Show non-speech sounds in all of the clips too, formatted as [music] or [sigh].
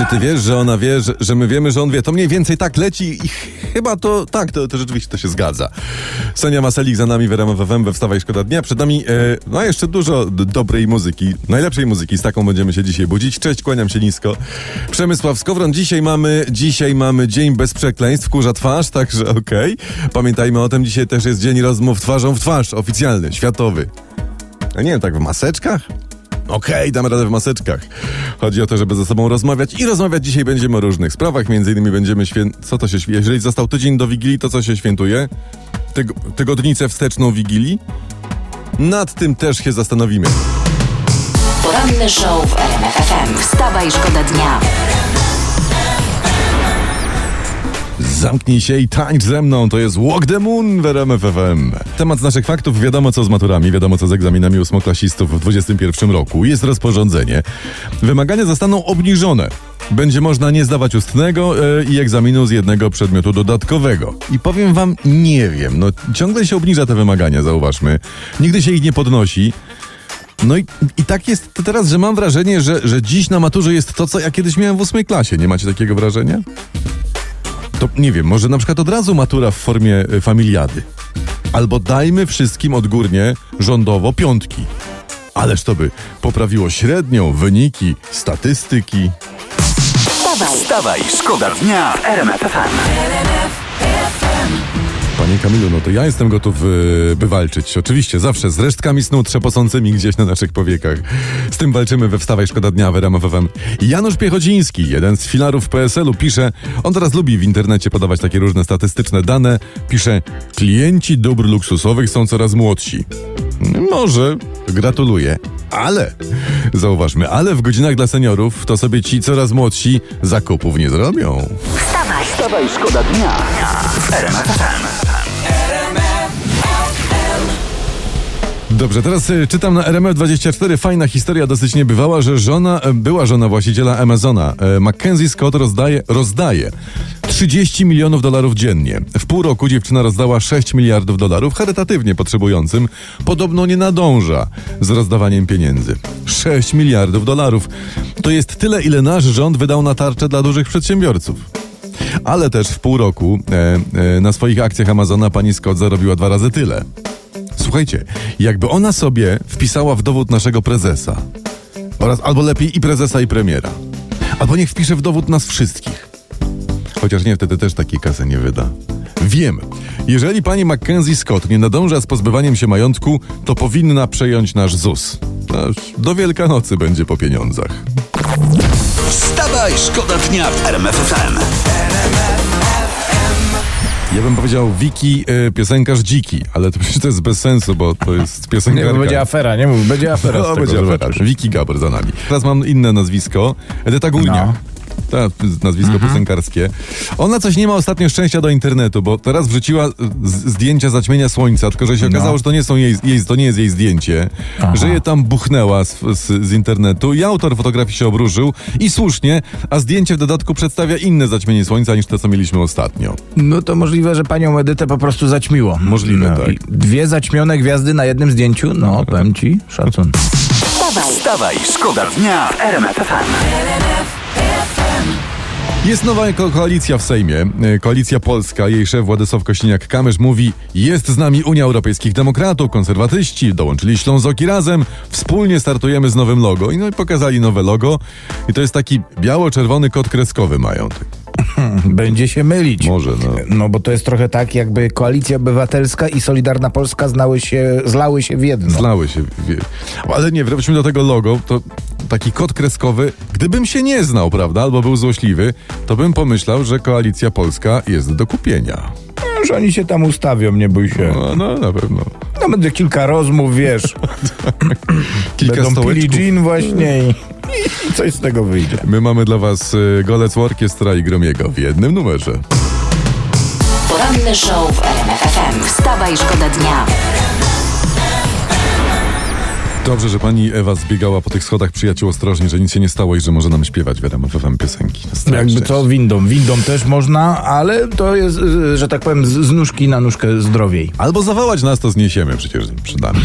Czy ty wiesz, że ona wie, że, że my wiemy, że on wie? To mniej więcej tak leci i chyba to tak, to, to rzeczywiście to się zgadza. Sonia Maselik za nami w RMF FM we Wstawaj Szkoda Dnia. Przed nami e, no jeszcze dużo dobrej muzyki, najlepszej muzyki. Z taką będziemy się dzisiaj budzić. Cześć, kłaniam się nisko. Przemysław Skowron. Dzisiaj mamy, dzisiaj mamy Dzień Bez Przekleństw, kurza twarz, także okej. Pamiętajmy o tym, dzisiaj też jest Dzień Rozmów Twarzą w Twarz, oficjalny, światowy. A nie wiem, tak w maseczkach? Okej, damy radę w maseczkach. Chodzi o to, żeby ze sobą rozmawiać i rozmawiać dzisiaj będziemy o różnych sprawach. Między innymi będziemy świę... Co to się świe- Jeżeli został tydzień do Wigilii, to co się świętuje? Tyg... Tygodnicę wsteczną Wigilii? Nad tym też się zastanowimy. Poranny show w RMF FM. Wstawaj, szkoda dnia. Zamknij się i tańcz ze mną, to jest Walk the Moon w RMF FM. Temat z naszych faktów, wiadomo co z maturami, wiadomo co z egzaminami ósmoklasistów w 2021 roku. Jest rozporządzenie. Wymagania zostaną obniżone. Będzie można nie zdawać ustnego e, i egzaminu z jednego przedmiotu dodatkowego. I powiem wam, nie wiem, no ciągle się obniża te wymagania, zauważmy. Nigdy się ich nie podnosi. No i, i tak jest to teraz, że mam wrażenie, że, że dziś na maturze jest to, co ja kiedyś miałem w ósmej klasie. Nie macie takiego wrażenia? To nie wiem, może na przykład od razu matura w formie y, familiady. Albo dajmy wszystkim odgórnie rządowo piątki. Ależ to by poprawiło średnią, wyniki, statystyki. Wstawaj, Wstawaj, szkoda dnia w RMF FM. Panie Kamilu, no to ja jestem gotów y, by walczyć. Oczywiście, zawsze z resztkami snu trzepocącymi gdzieś na naszych powiekach. Z tym walczymy we Wstawaj Szkoda Dnia w RMF FM. Janusz Piechociński, jeden z filarów PSL-u, pisze, on teraz lubi w internecie podawać takie różne statystyczne dane, pisze, klienci dóbr luksusowych są coraz młodsi. Może, gratuluję. Ale, zauważmy, ale w godzinach dla seniorów to sobie ci coraz młodsi zakupów nie zrobią. wstawaj. Wstawaj, szkoda dnia w RMF FM. Dobrze, teraz y, czytam na RMF24 fajna historia, dosyć niebywała, że żona, e, była żona właściciela Amazona, e, Mackenzie Scott rozdaje, rozdaje 30 milionów dolarów dziennie. W pół roku dziewczyna rozdała 6 miliardów dolarów charytatywnie potrzebującym. Podobno nie nadąża z rozdawaniem pieniędzy. 6 miliardów dolarów. To jest tyle, ile nasz rząd wydał na tarczę dla dużych przedsiębiorców. Ale też w pół roku e, e, na swoich akcjach Amazona pani Scott zarobiła dwa razy tyle. Słuchajcie, jakby ona sobie wpisała w dowód naszego prezesa, oraz albo lepiej i prezesa, i premiera, albo niech wpisze w dowód nas wszystkich. Chociaż nie, wtedy też takiej kasy nie wyda. Wiem, jeżeli pani Mackenzie Scott nie nadąża z pozbywaniem się majątku, to powinna przejąć nasz ZUS. Aż Do Wielkanocy będzie po pieniądzach. Wstawaj, szkoda dnia w RMF FM. Ja bym powiedział Wiki, y, piosenkarz dziki, ale to przecież [laughs] to jest bez sensu, bo to jest Nie, piosenkarka. bo będzie afera, nie mów, będzie afera No, z tego, będzie afera. Wiki Gabor za nami. Teraz mam inne nazwisko. Edyta Górniak. No. Tak, nazwisko piosenkarskie. Ona coś nie ma ostatnio szczęścia do internetu, bo teraz wrzuciła z- zdjęcia zaćmienia słońca, tylko że się No. okazało, że to nie, są jej, jej, to nie jest jej zdjęcie, że je tam buchnęła z, z, z internetu i autor fotografii się obróżył i słusznie, a zdjęcie w dodatku przedstawia inne zaćmienie słońca niż to, co mieliśmy ostatnio. No to możliwe, że panią Edytę po prostu zaćmiło. Możliwe, tak. i Dwie zaćmione gwiazdy na jednym zdjęciu? No, powiem ci, szacun. Wstawaj, Wstawaj, szkoda dnia w RMF FM. Jest nowa ko- koalicja w Sejmie, e, Koalicja Polska. Jej szef Władysław Kośniak-Kamysz mówi, jest z nami Unia Europejskich Demokratów, konserwatyści, dołączyli Ślązoki razem, wspólnie startujemy z nowym logo. I no i pokazali nowe logo i to jest taki biało-czerwony kod kreskowy mają. [clears throat] Będzie się mylić. Może, no. No bo to jest trochę tak, jakby Koalicja Obywatelska i Solidarna Polska znały się, zlały się w jedno. Zlały się. Wie. Ale nie, wróćmy do tego logo, to taki kod kreskowy, gdybym się nie znał, prawda, albo był złośliwy, to bym pomyślał, że Koalicja Polska jest do kupienia. Już oni się tam ustawią, nie bój się. No, no na pewno. No będzie kilka rozmów, wiesz. [laughs] Kilka Będą pili stołeczków. gin właśnie i, i coś z tego wyjdzie. My mamy dla was y, Golec Orkiestra i Gromiego w jednym numerze. poranny show w RMF FM. Wstawaj, szkoda dnia. To Dobrze, że pani Ewa zbiegała po tych schodach przyjaciół ostrożnie, że nic się nie stało i że może nam śpiewać w RMF FM piosenki. Jakby co windą. Windą też można, ale to jest, że tak powiem, z, nóżki na nóżkę zdrowiej. Albo zawołać nas, to zniesiemy przecież przydamy.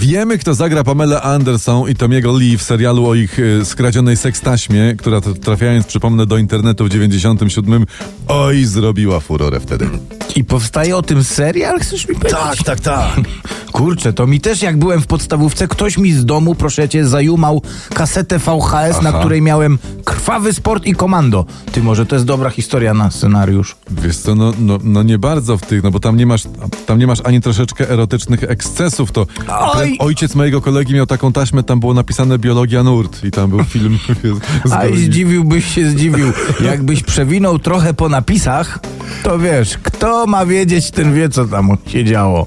Wiemy, kto zagra Pamela Anderson i Tomiego Lee w serialu o ich y, skradzionej sekstaśmie, która trafiając, przypomnę, do internetu w 97, oj, zrobiła furorę wtedy. I powstaje o tym serial, chcesz mi powiedzieć? Tak, tak, tak. [laughs] Kurczę, to mi też jak byłem w podstawówce, ktoś mi z domu, proszę cię, zajumał kasetę VHS, na Aha. której miałem krwawy sport i komando. Ty, może to jest dobra historia na scenariusz. Wiesz co, no, no, no nie bardzo w tych, no bo tam nie masz, tam nie masz ani troszeczkę erotycznych ekscesów, to Oj! ojciec mojego kolegi miał taką taśmę, tam było napisane biologia nurt i tam był film [laughs] z A kolei. zdziwiłbyś się, zdziwił. Jakbyś przewinął trochę po napisach, to wiesz, kto ma wiedzieć, ten wie, co tam się działo.